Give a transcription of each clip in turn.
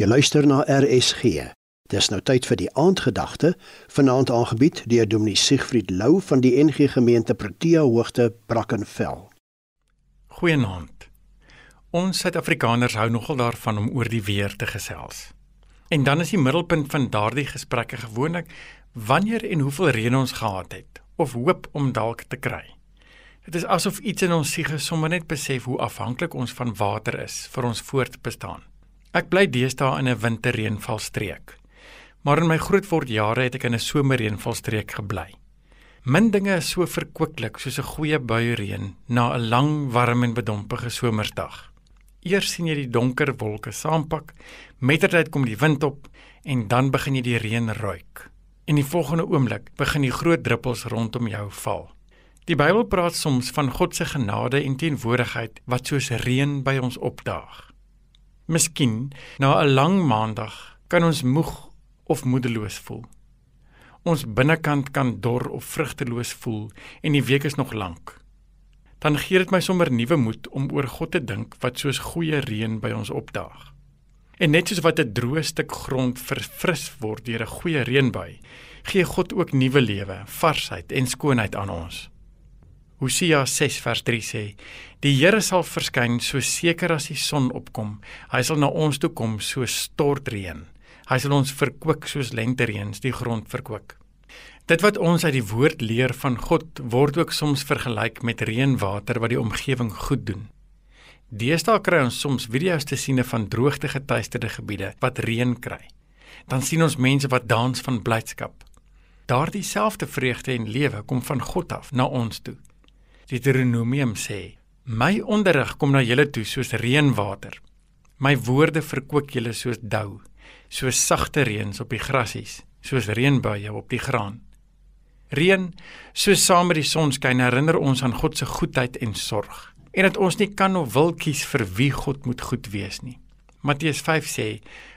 Jy luister na RSG. Dis nou tyd vir die aandgedagte, vanaand aangebied deur Dominee Siegfried Lou van die NG Gemeente Protea Hoogte Brackenfell. Goeienaand. Ons Suid-Afrikaners hou nogal daarvan om oor die weer te gesels. En dan is die middelpunt van daardie gesprekke gewoonlik wanneer en hoeveel reën ons gehad het of hoop om dalk te kry. Dit is asof iets in ons siege sommer net besef hoe afhanklik ons van water is vir ons voortbestaan. Ek bly deesdae in 'n winterreënvalstreek. Maar in my grootword jare het ek in 'n somerreënvalstreek gebly. Min dinge is so verkwiklik soos 'n goeie buiereën na 'n lang, warm en bedompige somersdag. Eers sien jy die donker wolke saampak, mettertyd kom die wind op en dan begin jy die reën ruik. En die volgende oomblik begin die groot druppels rondom jou val. Die Bybel praat soms van God se genade en teenwoordigheid wat soos reën by ons opdaag. Miskien na 'n lang maandag kan ons moeg of moedeloos voel. Ons binnekant kan dor of vrugteloos voel en die week is nog lank. Dan gee dit my sommer nuwe moed om oor God te dink wat soos goeie reën by ons opdaag. En net soos wat 'n droë stuk grond verfris word deur 'n goeie reënbui, gee God ook nuwe lewe, varsheid en skoonheid aan ons. Hosea 6 vers 3 sê: Die Here sal verskyn so seker as die son opkom. Hy sal na ons toe kom so stortreën. Hy sal ons verkwik soos lentereëns die grond verkwik. Dit wat ons uit die woord leer van God word ook soms vergelyk met reënwater wat die omgewing goed doen. Deesdae kry ons soms video's te siene van droogte getuisterde gebiede wat reën kry. Dan sien ons mense wat dans van blydskap. Daardie selfde vreugde en lewe kom van God af na ons toe. Deuteronomium sê: My onderrig kom na julle toe soos reënwater. My woorde verkoop julle soos dou, soos sagte reëns op die grasies, soos reënbuie op die graan. Reën, so saam met die son skyn, herinner ons aan God se goedheid en sorg en dat ons nie kan of wil kies vir wie God moet goed wees nie. Matteus 5 sê: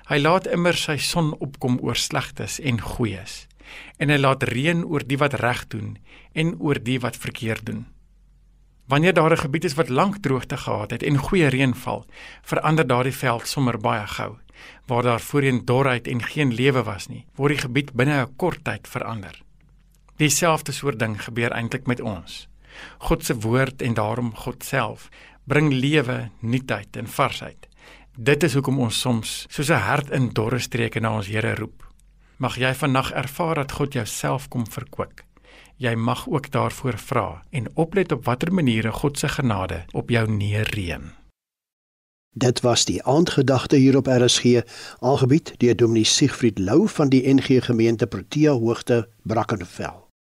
Hy laat immer sy son opkom oor slegtes en goeies en hy laat reën oor die wat reg doen en oor die wat verkeerd doen. Wanneer daar 'n gebied is wat lank droogte gehad het en goeie reën val, verander daardie veld sommer baie gou. Waar daar voorheen dorheid en geen lewe was nie, word die gebied binne 'n kort tyd verander. Dieselfde soort ding gebeur eintlik met ons. God se woord en daarom God self bring lewe, nuutheid en varsheid. Dit is hoekom ons soms soos 'n hert in dorre streke na ons Here roep. Mag jy vandag ervaar dat God jouself kom verkwik jy mag ook daarvoor vra en oplet op watter maniere God se genade op jou neerreën. Dit was die aandgedagte hier op RSG, aangebied deur Dominee Siegfried Lou van die NG Gemeente Protea Hoogte Brackenfell.